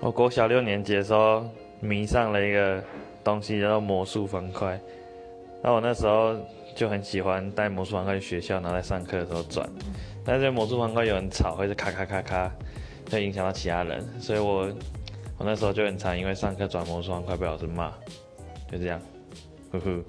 我国小六年级的时候迷上了一个东西叫做魔术方块，那我那时候就很喜欢带魔术方块去学校，然后在上课的时候转。但是魔术方块有很吵，会是咔咔咔咔，会影响到其他人，所以我我那时候就很常因为上课转魔术方块被老师骂，就这样，呵呵。